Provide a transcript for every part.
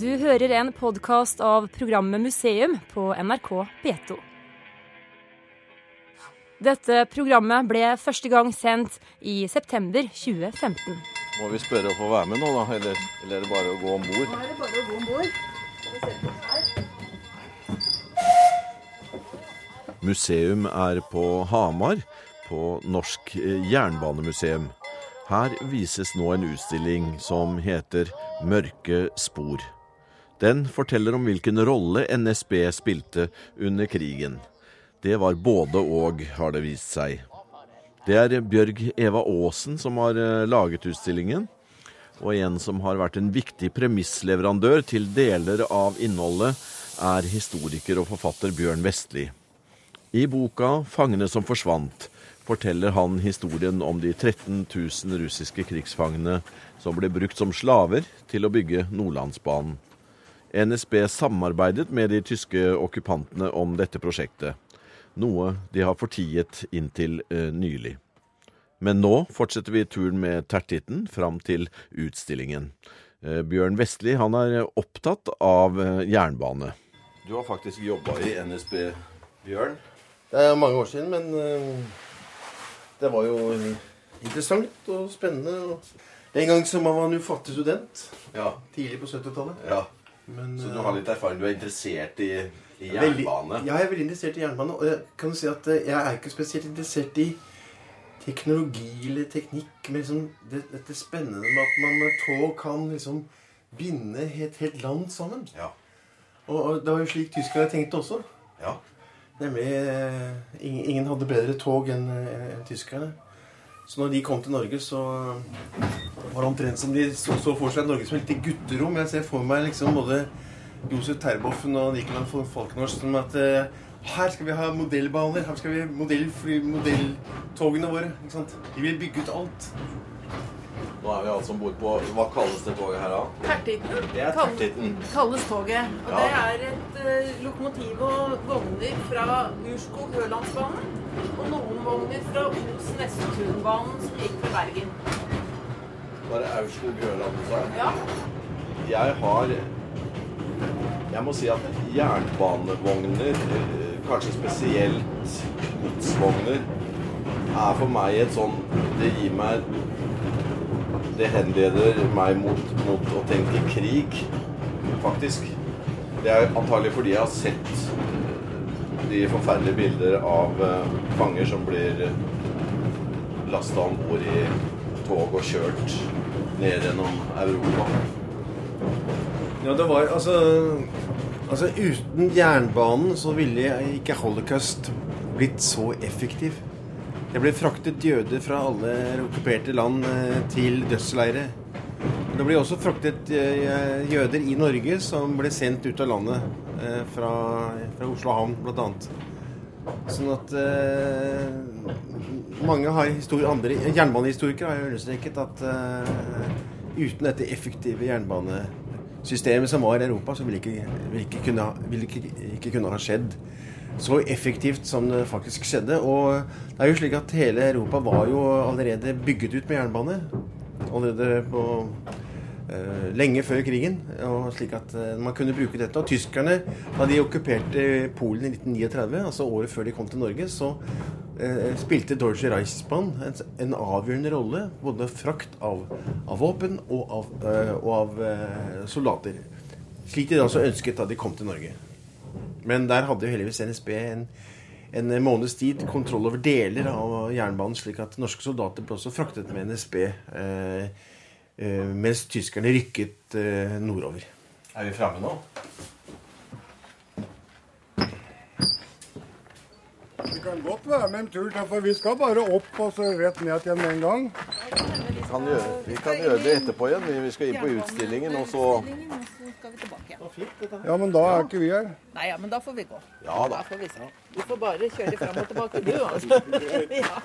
Du hører en podkast av programmet Museum på NRK P2. Dette programmet ble første gang sendt i september 2015. Må vi spørre å få være med nå, da? Eller, eller er det bare å gå om bord? Nå er det bare å gå om bord. Museum er på Hamar, på Norsk jernbanemuseum. Her vises nå en utstilling som heter Mørke spor. Den forteller om hvilken rolle NSB spilte under krigen. Det var både og, har det vist seg. Det er Bjørg Eva Aasen som har eh, laget utstillingen, og en som har vært en viktig premissleverandør til deler av innholdet, er historiker og forfatter Bjørn Vestli. I boka 'Fangene som forsvant' forteller han historien om de 13 000 russiske krigsfangene som ble brukt som slaver til å bygge Nordlandsbanen. NSB samarbeidet med de tyske okkupantene om dette prosjektet, noe de har fortiet inntil uh, nylig. Men nå fortsetter vi turen med tertitten fram til utstillingen. Uh, Bjørn Vestli han er opptatt av uh, jernbane. Du har faktisk jobba i NSB, Bjørn? Det er mange år siden, men det var jo interessant og spennende. En gang så var man jo fattig student. Ja. Tidlig på 70-tallet. ja. Men, Så du har litt erfaring? Du er interessert i, i Veldig- jernbane? Ja, jeg er veldig interessert i jernbane. Og jeg kan si at eh, jeg er ikke spesielt interessert i teknologi eller teknikk. Men liksom det, dette spennende med at man med tog kan liksom binde et helt land sammen. Ja. Og, og det var jo slik tyskerne tenkte også. ja. Nemlig eh, ingen, ingen hadde bedre tog enn en, enn tyskerne. Så når de kom til Norge, så var det omtrent som de så, så for seg Norge som et lite gutterom. Jeg ser for meg liksom både Josef Terboven og Nicolai von Falkenhorst som at eh, her skal vi ha modellbaner. Her skal vi modellfly, modelltogene våre. ikke sant? De vil bygge ut alt. Nå er vi altså om bord på Hva kalles det toget her, da? Tertitten Det er tertitten. kalles toget. Og Ja. det er et uh, lokomotiv og vogner fra Urskog-Hølandsbanen. Og noen vogner fra Os-Nesttun-banen som gikk til Bergen. Var det Aurskog Høland du sa? Ja, Jeg har Jeg må si at jernbanevogner, eh, kanskje spesielt godsvogner, er for meg et sånn Det gir meg Det henleder meg mot, mot å tenke krig, faktisk. Det er antagelig fordi jeg har sett de forferdelige bilder av eh, fanger som blir lasta om bord i tog og kjørt ned gjennom Europa. Ja, det var altså Altså, uten jernbanen så ville ikke holocaust blitt så effektiv. Det ble fraktet jøder fra alle okkuperte land eh, til dødsleire. Det ble også fraktet eh, jøder i Norge som ble sendt ut av landet eh, fra, fra Oslo havn, bl.a. Sånn at eh, mange har andre jernbanehistorikere har understreket at uten dette effektive jernbanesystemet som var i Europa, så ville ikke, vil ikke, ha- ikke, ikke kunne ha skjedd så effektivt som det faktisk skjedde. Og det er jo slik at hele Europa var jo allerede bygget ut med jernbane. Allerede på lenge før krigen. Slik at eh, man kunne bruke dette. Og tyskerne, da de okkuperte Polen i 1939, altså året før de kom til Norge, så eh, spilte Deutsche Reichsbahn en, en avgjørende rolle. Både frakt av, av våpen og av, eh, og av eh, soldater. Slik de da så ønsket da de kom til Norge. Men der hadde jo heldigvis NSB en, en måneds tid kontroll over deler av jernbanen, slik at norske soldater ble også fraktet med NSB eh, eh, mens tyskerne rykket eh, nordover. Er vi framme nå? Vi kan godt være med en tur til, for vi skal bare opp og så rett ned igjen med en gang. Vi kan gjøre, vi kan gjøre det etterpå igjen. Vi- Vi skal inn på utstillingen, og så skal vi tilbake igjen. Ja, men da er ikke vi her. Nei, ja, men da får vi gå. Ja da. Da får vi. Du får bare kjøre fram og tilbake, du, altså. Ja.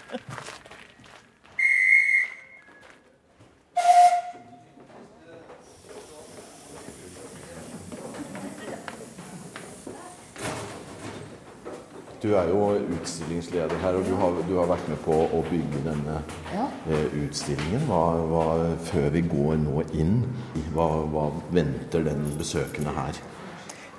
Du er jo utstillingsleder her, og du har, du har vært med på å bygge denne Ja. eh, utstillingen. Hva, hva, før vi går nå inn, hva, hva venter den besøkende her?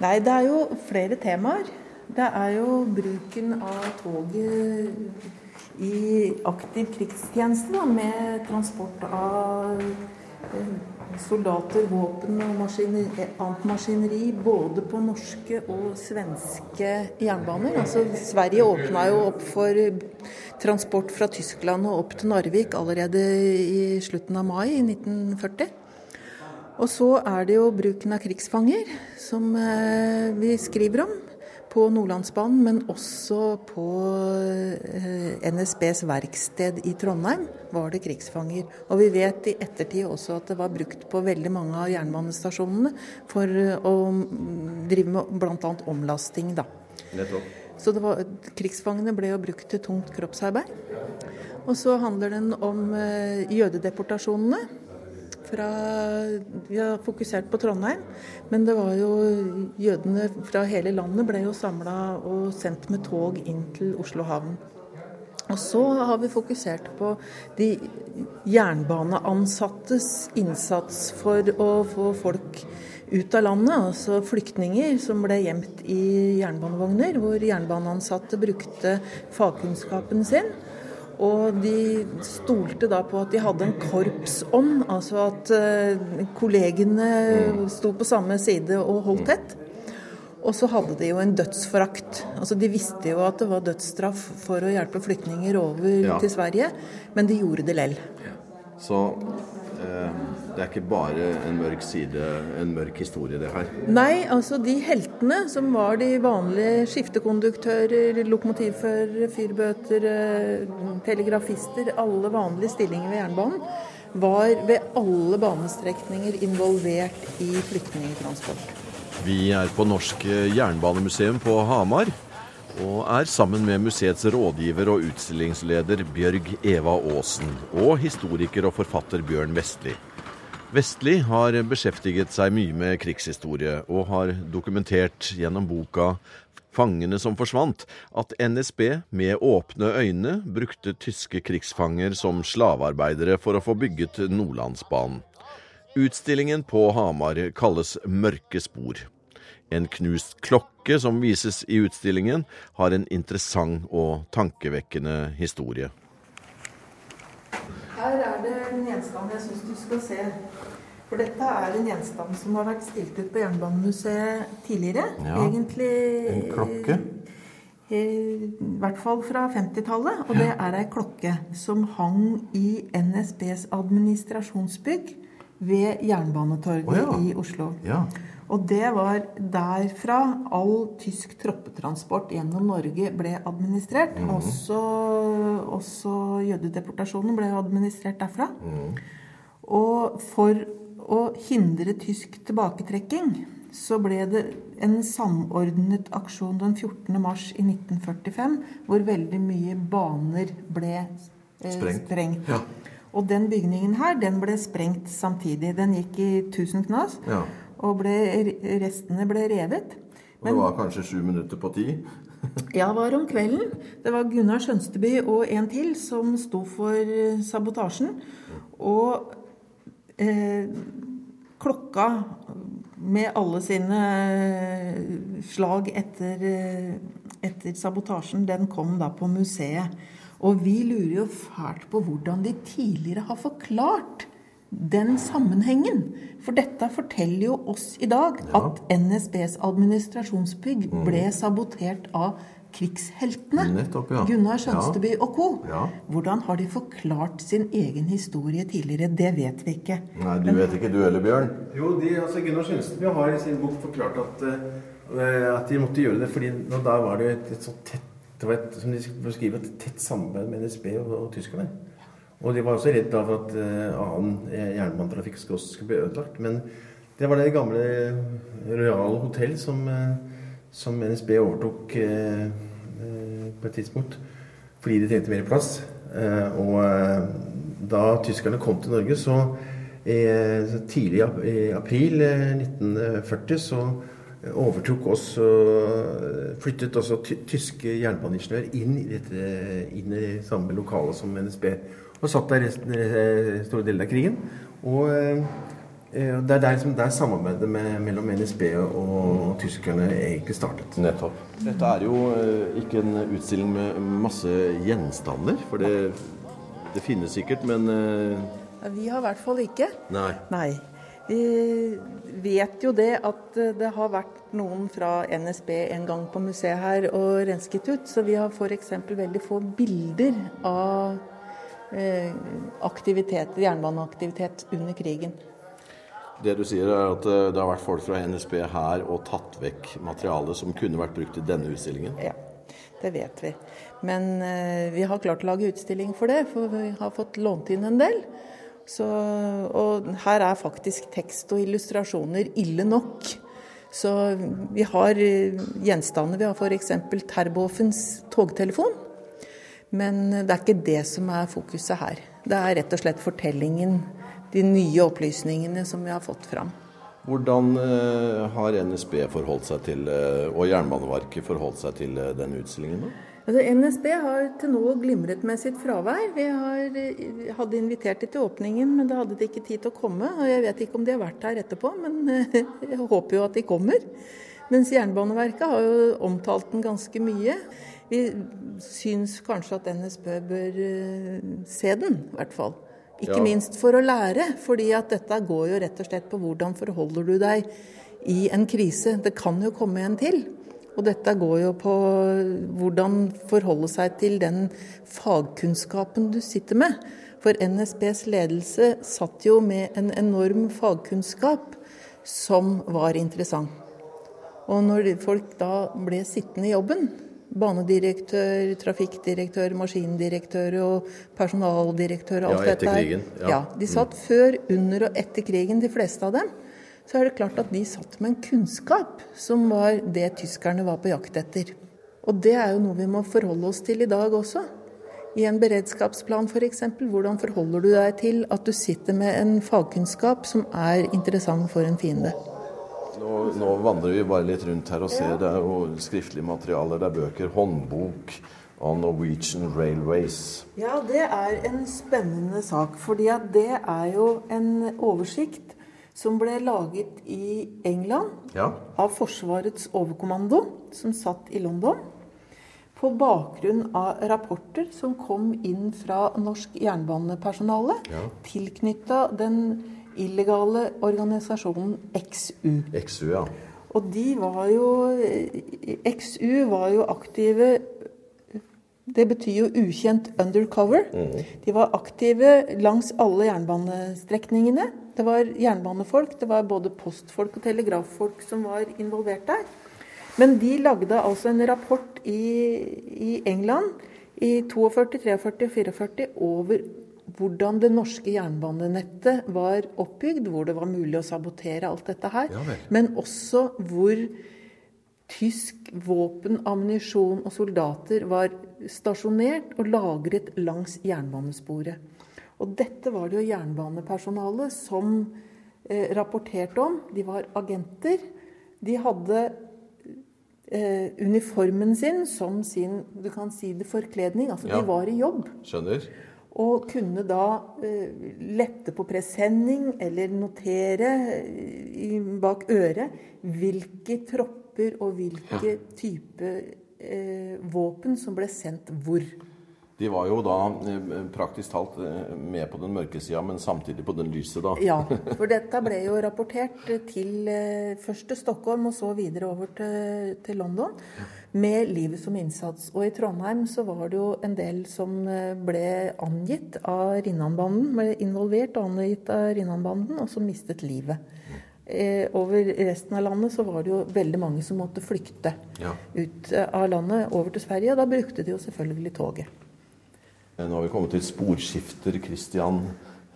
Nei, det er jo flere temaer. Det er jo bruken av toget i aktiv krigstjeneste, da, med transport av eh, soldater, våpen og maskineri, annet maskineri både på norske og svenske jernbaner. Altså, Sverige åpna jo opp for transport fra Tyskland og opp til Narvik allerede i slutten av mai i 1940. Og så er det jo bruken av krigsfanger, som eh, vi skriver om på Nordlandsbanen, men også på eh, NSBs verksted i Trondheim var det krigsfanger. Og vi vet i ettertid også at det var brukt på veldig mange av jernbanestasjonene for eh, å drive med bl.a. omlasting, da. Nettopp. Så det var, krigsfangene ble jo brukt til tungt kroppsarbeid. Og så handler den om eh, jødedeportasjonene. Fra, vi har fokusert på Trondheim, men det var jo jødene fra hele landet ble jo samla og sendt med tog inn til Oslo havn. Og så har vi fokusert på de jernbaneansattes innsats for å få folk ut av landet, altså flyktninger som ble gjemt i jernbanevogner, hvor jernbaneansatte brukte fagkunnskapen sin. Og de stolte da på at de hadde en korpsånd, altså at eh, kollegene sto på samme side og holdt tett. Og så hadde de jo en dødsforakt. Altså De visste jo at det var dødsstraff for å hjelpe flyktninger over Ja. til Sverige, men de gjorde det lell. Så eh, det er ikke bare en mørk side, en mørk historie, det her. Nei, altså de heltene som var de vanlige skiftekonduktører, lokomotivførere, fyrbøter, eh, telegrafister, alle vanlige stillinger ved jernbanen, var ved alle banestrekninger involvert i flyktningtransport. Vi er på Norsk jernbanemuseum på Hamar. Og er sammen med museets rådgiver og utstillingsleder Bjørg Eva Aasen og historiker og forfatter Bjørn Vestli. Vestli har beskjeftiget seg mye med krigshistorie, og har dokumentert gjennom boka 'Fangene som forsvant' at NSB med åpne øyne brukte tyske krigsfanger som slavearbeidere for å få bygget Nordlandsbanen. Utstillingen på Hamar kalles Mørke spor. En knust klokke som vises i utstillingen, har en interessant og tankevekkende historie. Her er det en gjenstand jeg syns du skal se. For dette er en gjenstand som har vært stilt ut på Jernbanemuseet tidligere. Ja, Egentlig en klokke. eh, I hvert fall fra 50-tallet. Og det er ei klokke som hang i NSBs administrasjonsbygg ved Jernbanetorget oh, ja. i Oslo. Ja. Og det var derfra all tysk troppetransport gjennom Norge ble administrert. også, også jødedeportasjonen ble administrert derfra. Og for å hindre tysk tilbaketrekking så ble det en samordnet aksjon den 14. mars i 1945, hvor veldig mye baner ble eh, Sprengt. sprengt. Ja. Og den bygningen her, den ble sprengt samtidig. Den gikk i tusen knas. Ja. Og ble, restene ble revet. Og det var kanskje sju minutter på ti. Ja, det var om kvelden. Det var Gunnar Skjønsteby og en til som sto for eh, sabotasjen. Og eh, klokka med alle sine eh, slag etter, eh, etter sabotasjen, den kom da på museet. Og vi lurer jo fælt på hvordan de tidligere har forklart den sammenhengen. For dette forteller jo oss i dag at NSBs administrasjonsbygg ble sabotert av krigsheltene. Nettopp, ja. Gunnar Skjønsteby og co. Ja. Hvordan har de forklart sin egen historie tidligere? Det vet vi ikke. Nei, du vet ikke du heller, Bjørn? Jo, de, altså Gunnar Skjønsteby har i sin bok forklart at, uh, at de måtte gjøre det fordi nå, da var det et, et så tett det var et, som de beskriver, et tett samarbeid med NSB og, og tyskerne. Og de var også redd for at eh, annen jernbanetrafikk skulle bli ødelagt. Men det var det gamle Royal Hotell som, eh, som NSB overtok eh, eh, på et tidspunkt fordi de trengte mer plass. Eh, og eh, da tyskerne kom til Norge, så, eh, tidlig i april eh, 1940 så overtok oss og flyttet også ty tyske jernbaneingeniører inn i dette inn i samme lokale som NSB. Og satt der resten, eh, store deler av krigen. Og eh, det er der, der samarbeidet med, mellom NSB og tyskerne egentlig startet. Nettopp. Dette er jo eh, ikke en utstilling med masse gjenstander, for det, det finnes sikkert, men Vi har i hvert fall ikke. Nei. Nei. Vi vet jo det at det har vært noen fra NSB en gang på museet her og rensket ut, så vi har f.eks. veldig få bilder av eh, aktivitet, jernbaneaktivitet under krigen. Det du sier er at eh, det har vært folk fra NSB her og tatt vekk materiale som kunne vært brukt i denne utstillingen? Ja, det vet vi. Men eh, vi har klart å lage utstilling for det, for vi har fått lånt inn en del. Så, og her er faktisk tekst og illustrasjoner ille nok. Så vi har eh, gjenstander. Vi har f.eks. Terboffens togtelefon. Men det er ikke det som er fokuset her. Det er rett og slett fortellingen, de nye opplysningene som vi har fått fram. Hvordan eh, har NSB forholdt seg til, eh, og Jernbaneverket forholdt seg til eh, denne utstillingen? da? Altså, NSB har til nå glimret med sitt fravær. Vi har, hadde invitert dem til åpningen, men da hadde de ikke tid til å komme. Og jeg vet ikke om de har vært her etterpå, men jeg håper jo at de kommer. Mens Jernbaneverket har jo omtalt den ganske mye. Vi syns kanskje at NSB bør eh, se den, i hvert fall. Ikke Ja. minst for å lære, fordi at dette går jo rett og slett på hvordan forholder du deg i en krise. Det kan jo komme en til. Og dette går jo på hvordan forholde seg til den fagkunnskapen du sitter med. For NSBs ledelse satt jo med en enorm fagkunnskap som var interessant. Og når folk da ble sittende i jobben, banedirektør, trafikkdirektør, maskindirektør og personaldirektør og Ja, alt etter dette etter krigen, ja. Ja, de satt før, under og etter krigen, de fleste av dem. Så er det klart at de satt med en kunnskap som var det tyskerne var på jakt etter. Og det er jo noe vi må forholde oss til i dag også. I en beredskapsplan f.eks. Hvordan forholder du deg til at du sitter med en fagkunnskap som er interessant for en fiende? Nå, nå vandrer vi bare litt rundt her og ser. Det er jo skriftlige materialer, det er bøker, håndbok on Norwegian Railways. Ja, det er en spennende sak. fordi at det er jo en oversikt som ble laget i England Ja. av Forsvarets overkommando, som satt i London. På bakgrunn av rapporter som kom inn fra norsk jernbanepersonale Ja. tilknytta den illegale organisasjonen XU. XU, ja. Og de var jo XU var jo aktive Det betyr jo ukjent undercover. De var aktive langs alle jernbanestrekningene. Det var jernbanefolk, det var både postfolk og telegraffolk som var involvert der. Men de lagde altså en rapport i, i England i 42, 43 og 44 over hvordan det norske jernbanenettet var oppbygd, hvor det var mulig å sabotere alt dette her. Ja. Men også hvor tysk våpen, ammunisjon og soldater var stasjonert og lagret langs jernbanesporet. Og dette var det jo jernbanepersonalet som eh, rapporterte om. De var agenter. De hadde eh, uniformen sin som sin du kan si det, forkledning. Altså Ja. de var i jobb. Skjønner. Og kunne da eh, lette på presenning eller notere eh, i, bak øret hvilke tropper og hvilke type eh, våpen som ble sendt hvor. De var jo da eh, praktisk talt eh, med på den mørke sida, men samtidig på den lyse, da. Ja, for dette ble jo rapportert til eh, først til Stockholm og så videre over til, til London med livet som innsats. Og i Trondheim så var det jo en del som ble angitt av Rinnanbanden, ble involvert og angitt av Rinnanbanden, og som mistet livet. Over resten av landet så var det jo veldig mange som måtte flykte Ja. ut av landet over til Sverige. og Da brukte de jo selvfølgelig toget. Eh, Nå har vi kommet til sporskifter Christian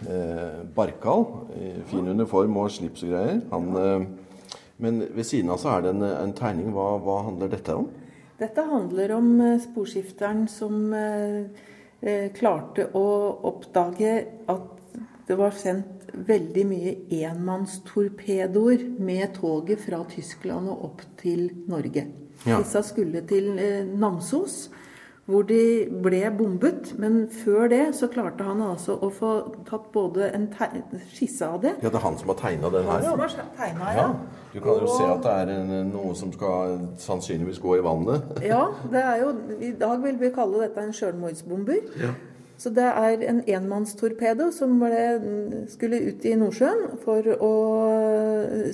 eh, Barkal. Fin uniform og slips og greier. Han, eh, men ved siden av så er det en, en tegning. Hva, hva handler dette om? Dette handler om eh, sporskifteren som eh, eh, klarte å oppdage at det var sendt veldig mye enmannstorpedoer med toget fra Tyskland og opp til Norge. Ja. Disse skulle til Namsos, hvor de ble bombet. Men før det så klarte han altså å få tatt både en skisse av det Ja, det er han som har tegna den her, som har tegna, ja. ja. Du kan jo se at det er en, noe som skal sannsynligvis gå i vannet. Ja, det er jo I dag vil vi kalle dette en sjølmordsbomber. Så det er en enmannstorpedo som ble, skulle ut i Nordsjøen for å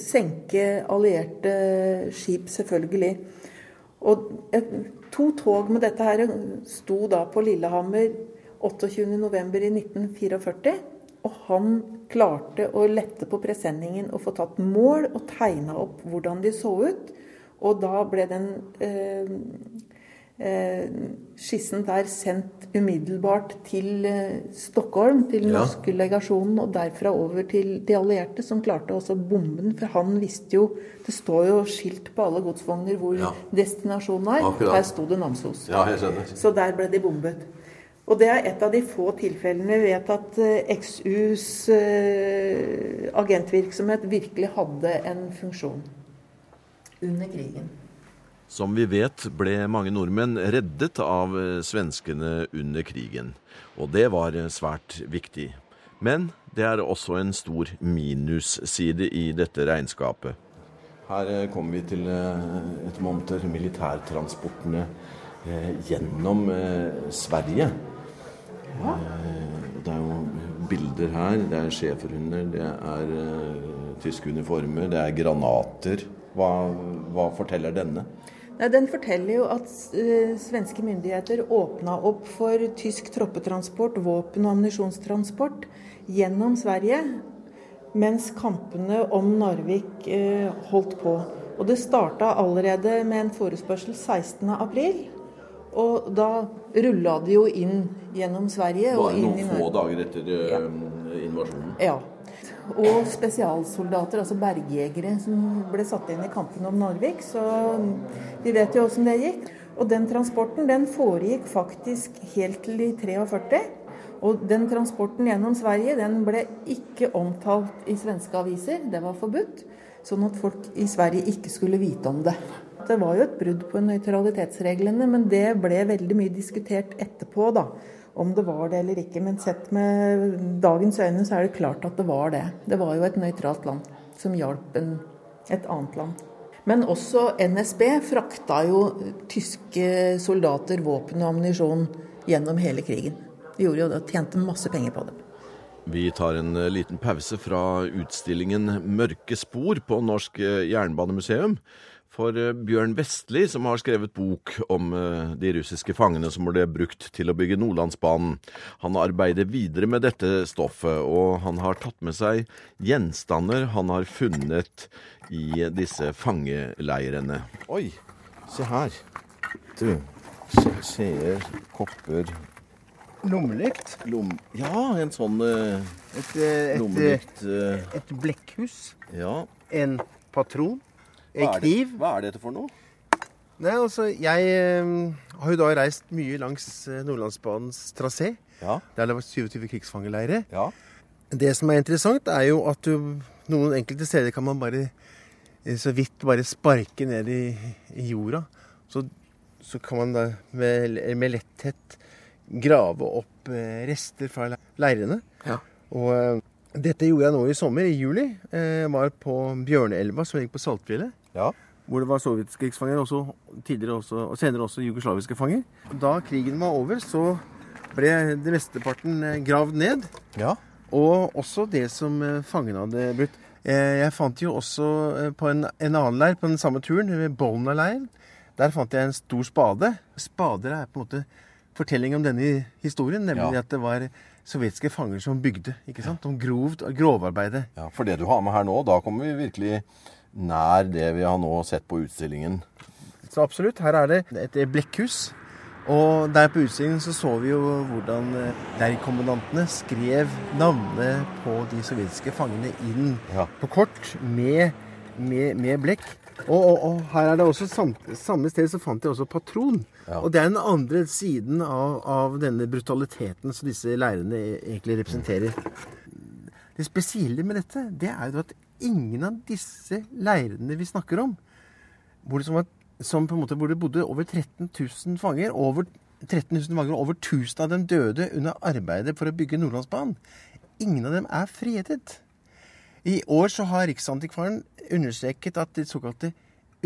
senke allierte skip, selvfølgelig. Og et, to tog med dette her sto da på Lillehammer 28.11. i 1944. Og han klarte å lette på presenningen og få tatt mål og tegna opp hvordan de så ut. Og da ble den eh, skissen der sendt umiddelbart til eh, Stockholm, til den Ja. norske legasjonen, og derfra over til de allierte, som klarte også bomben. For han visste jo Det står jo skilt på alle godsvogner hvor Ja. destinasjonen er. Akkurat. Her sto det Namsos. Ja. Så der ble de bombet. Og det er et av de få tilfellene vi vet at eh, XUs eh, agentvirksomhet virkelig hadde en funksjon under krigen. Som vi vet ble mange nordmenn reddet av eh, svenskene under krigen. Og det var eh, svært viktig. Men det er også en stor minusside i dette regnskapet. Her eh, kommer vi til et monter militærtransportene gjennom Sverige. Det er jo bilder her. Det er schæferhunder, det er tyske uniformer, det er granater. Hva, hva forteller denne? Nei, Den forteller jo at eh, svenske myndigheter åpna opp for tysk troppetransport, våpen- og ammunisjonstransport gjennom Sverige mens kampene om Narvik eh, holdt på. Og det starta allerede med en forespørsel 16.4. Og da rulla det jo inn gjennom Sverige Bare noen i få dager etter eh, Ja. invasjonen. Ja. Og spesialsoldater, altså bergjegere, som ble satt inn i kampen om Narvik. Så vi vet jo åssen det gikk. Og den transporten den foregikk faktisk helt til i 43. Og den transporten gjennom Sverige den ble ikke omtalt i svenske aviser. Det var forbudt. Sånn at folk i Sverige ikke skulle vite om det. Det var jo et brudd på nøytralitetsreglene, men det ble veldig mye diskutert etterpå, da. Om det var det eller ikke. Men sett med dagens øyne så er det klart at det var det. Det var jo et nøytralt land som hjalp et annet land. Men også NSB frakta jo tyske soldater våpen og ammunisjon gjennom hele krigen. De gjorde jo det og tjente masse penger på det. Vi tar en eh, liten pause fra utstillingen 'Mørke spor' på Norsk eh, Jernbanemuseum. For eh, Bjørn Vestli, som har skrevet bok om eh, de russiske fangene som ble brukt til å bygge Nordlandsbanen, han arbeider videre med dette stoffet, og han har tatt med seg gjenstander han har funnet i disse fangeleirene. Oi, se her. Du, skjeer, kopper Lommelykt. Lom... Ja, en sånn eh, Et, eh, et, lommelykt eh, et blekkhus. Ja. En patron. Hva En er det- kniv. Hva er dette for noe? Nei, altså, jeg eh, har jo da reist mye langs eh, Nordlandsbanens trasé. Ja. Der det var 27 krigsfangeleirer. Ja. Det som er interessant, er jo at du, noen enkelte steder kan man bare eh, så vidt bare sparke ned i, i jorda. Så, så kan man da med, med letthet grave opp eh, rester fra leirene. Ja. Og eh, dette gjorde jeg nå i sommer, i juli. Eh, Jeg var på Bjørneelva, som ligger på Saltfjellet. Ja. Hvor det var sovjetiske krigsfanger, også, også, og senere også jugoslaviske fanger. Da krigen var over, så ble det mesteparten eh, gravd ned. Ja. Og også det som eh, fangene hadde brutt. Eh, Jeg fant jo også på en, en annen leir på den samme turen, ved Bolna-leiren. Der fant jeg en stor spade. Spader er på en måte fortelling om denne historien, nemlig Ja. at det var sovjetiske fanger som bygde. ikke sant? Om grovt grovarbeidet. ja. For det du har med her nå, da kommer vi virkelig nær det vi har nå sett på utstillingen. Så absolutt, her er det et blekkhus. Og der på utstillingen så så vi jo hvordan eh, leirkommandantene skrev navnene på de sovjetiske fangene inn Ja. på kort med, med, med blekk. Og, og, og her er det også samme, samme sted så fant jeg også patron. Ja. Og det er den andre siden av, av denne brutaliteten som disse leirene egentlig representerer. Det spesielle med dette, det er jo at ingen av disse leirene vi snakker om, hvor det, som var, som på en måte, hvor det bodde over 13 000 fanger, over 13 000 fanger, over 1000 av dem døde under arbeidet for å bygge Nordlandsbanen, ingen av dem er fredet. I år så har Riksantikvaren understreket at de såkalte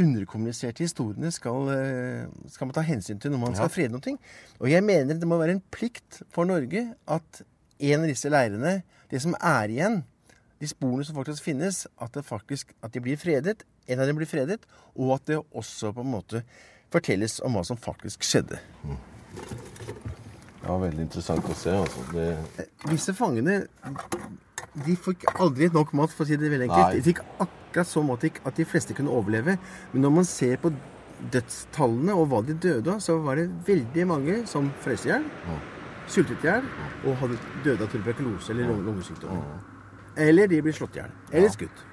underkommuniserte historiene skal, eh, skal man ta hensyn til når man skal frede noe. Og jeg mener det må være en plikt for Norge at en av disse leirene, det som er igjen, de sporene som faktisk finnes, at, det faktisk, at de blir fredet, en av dem blir fredet, og at det også på en måte fortelles om hva som faktisk skjedde. Ja, veldig interessant å se. altså. Det, Disse fangene de fikk aldri nok mat, for å si det veldig enkelt. Nei. De fikk akkurat så mat at de fleste kunne overleve. Men når man ser på dødstallene og hva de døde av, så var det veldig mange som frøs i hjel, sultet i hjel og hadde døde av tuberkulose eller lunge- lungesykdom. Eller de blir slått i hjel. Eller skutt.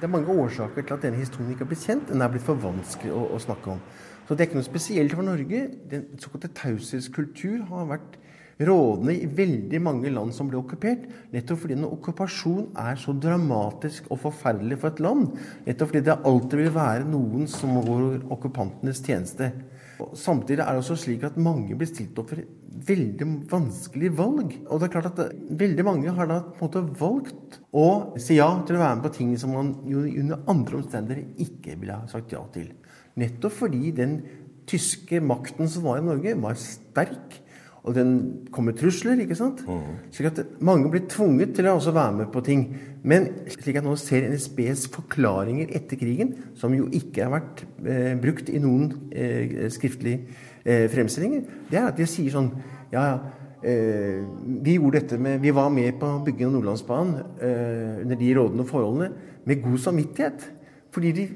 Det er mange årsaker til at denne historien ikke har blitt kjent. Den er blitt for vanskelig å, å snakke om. Så det er ikke noe spesielt for Norge. Den såkalte taushetskultur har vært rådende i veldig mange land som ble okkupert. Nettopp fordi en okkupasjon er så dramatisk og forferdelig for et land. Nettopp fordi det alltid vil være noen som går okkupantenes tjeneste. Og Samtidig er det også slik at mange blir stilt opp for veldig vanskelige valg. Og det er klart at veldig mange har da på en måte valgt å si ja til å være med på ting som man jo under andre omstendigheter ikke ville ha sagt ja til. Nettopp fordi den tyske makten som var i Norge, var sterk. Og den kommer trusler, ikke sant? Slik at mange blir tvunget til å også være med på ting. Men slik jeg nå ser NSBs forklaringer etter krigen, som jo ikke har vært eh, brukt i noen eh, skriftlige eh, fremstillinger, det er at de sier sånn Ja, ja. Eh, vi med Vi var med på byggingen av Nordlandsbanen eh, under de rådende forholdene med god samvittighet. Fordi de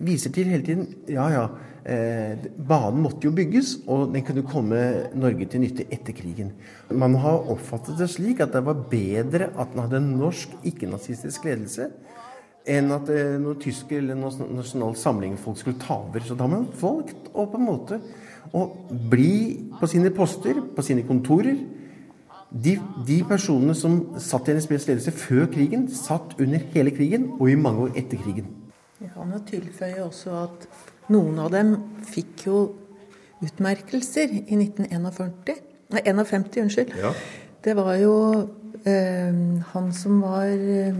viser til hele tiden Ja, ja. Eh, banen måtte jo bygges, og den kunne komme Norge til nytte etter krigen. Man har oppfattet det slik at det var bedre at den hadde en norsk ikke-nazistisk ledelse enn at eh, noen tyske eller noen nasjonal samling folk skulle ta over. Så da har man valgt å på en måte å bli på sine poster, på sine kontorer. De, de personene som satt i NSBs ledelse før krigen, satt under hele krigen og i mange år etter krigen. Jeg kan jo tilføye også at noen av dem fikk jo utmerkelser i 1941. Nei, 51, unnskyld. Ja. Det var jo eh, han som var eh,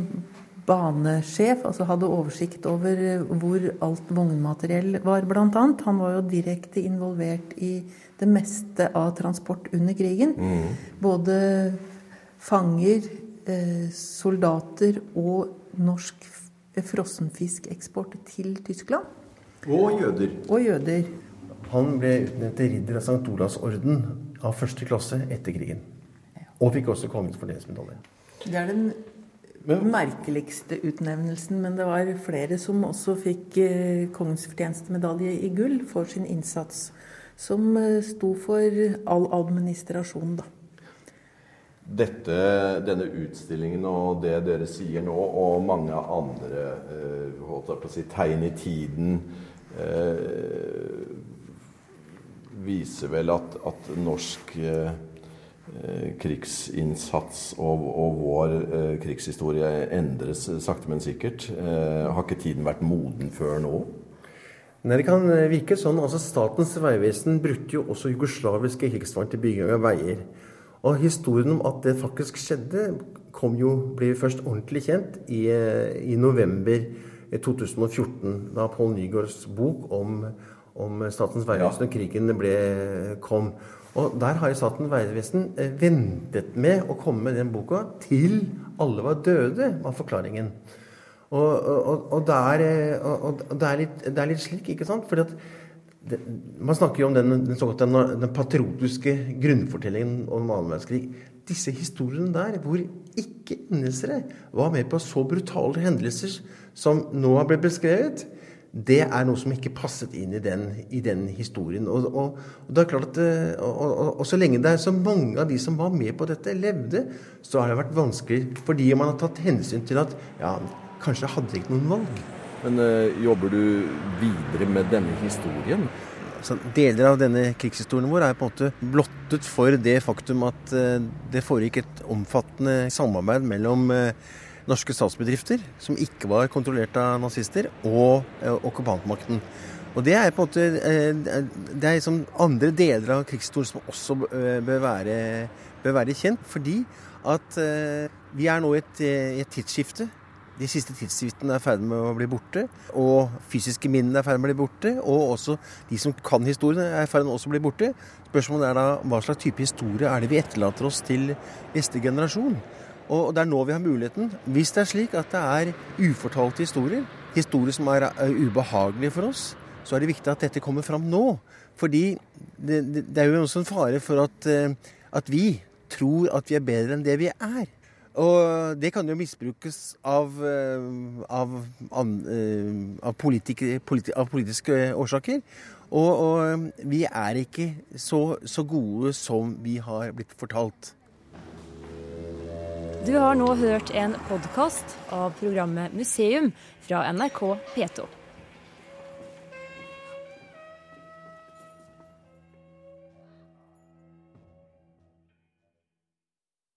banesjef, altså hadde oversikt over eh, hvor alt vognmateriell var, annet. Han var jo direkte involvert i det meste av transport under krigen. Både fanger, eh, soldater og norsk frossenfiskeksport til Tyskland. Og jøder. Og jøder. Han ble utnevnt til ridder av St. Olavs orden av første klasse etter krigen. Og fikk også kongens fortjenstmedalje. Det er den merkeligste utnevnelsen, men det var flere som også fikk eh, kongens fortjenstmedalje i gull for sin innsats. Som eh, sto for all administrasjon, da. Dette, denne utstillingen og det dere sier nå, og mange andre eh, holdt jeg på å si, tegn i tiden, viser vel at, at norsk eh, eh, krigsinnsats og, og vår eh, krigshistorie endres sakte, men sikkert. Eh, har ikke tiden vært moden før nå? Nei, Det kan eh, virke sånn. altså Statens vegvesen brukte jo også jugoslaviske krigsfanger til bygging av veier. Og historien om at det faktisk skjedde, kom jo, ble først ordentlig kjent i, eh, i november eh, 2014, da Pål Nygaards bok om, om Statens vegvesen og krigen ble, kom. Og der har Statens vegvesen eh, ventet med å komme med den boka til alle var døde, var forklaringen. Og, og, og, det er, eh, og, og det, er litt, det er litt slik, ikke sant? Fordi at det, man snakker jo om den, den, såkalte, den patriotiske grunnfortellingen om annen verdenskrig. Disse historiene der, hvor ikke innelsere var med på så brutale hendelser som nå har blitt beskrevet, det er noe som ikke passet inn i den, i den historien. Og, og, og det er klart at eh, og, så lenge det er så mange av de som var med på dette, levde, så har det vært vanskelig fordi man har tatt hensyn til at ja, kanskje hadde de ikke noen valg. Men eh, jobber du videre med denne historien? Så deler av denne krigshistorien vår er på en måte blottet for det faktum at eh, det foregikk et omfattende samarbeid mellom, eh, norske statsbedrifter som ikke var kontrollert av nazister, og eh, okkupantmakten. Og det er på en måte det er liksom andre deler av krigshistorien som også bør være, bør være kjent, fordi at vi er nå i et, et tidsskifte. De siste tidsvitnene er ferdig med å bli borte. Og fysiske minnene er ferdig med å bli borte. Og også de som kan historien, er ferdig med å bli borte. Spørsmålet er da hva slags type historie er det vi etterlater oss til neste generasjon? Og det er nå vi har muligheten. Hvis det er slik at det er ufortalte historier, historier som er ubehagelige for oss, så er det viktig at dette kommer fram nå. Fordi det, det, det er jo også en fare for at, eh, at, vi tror at vi er bedre enn det vi er. Og det kan jo misbrukes av, eh, av, eh, av, politi, av politiske årsaker. Og, og, vi er ikke så, så gode som vi har blitt fortalt. Du har nå hørt en podkast av programmet Museum fra NRK P2.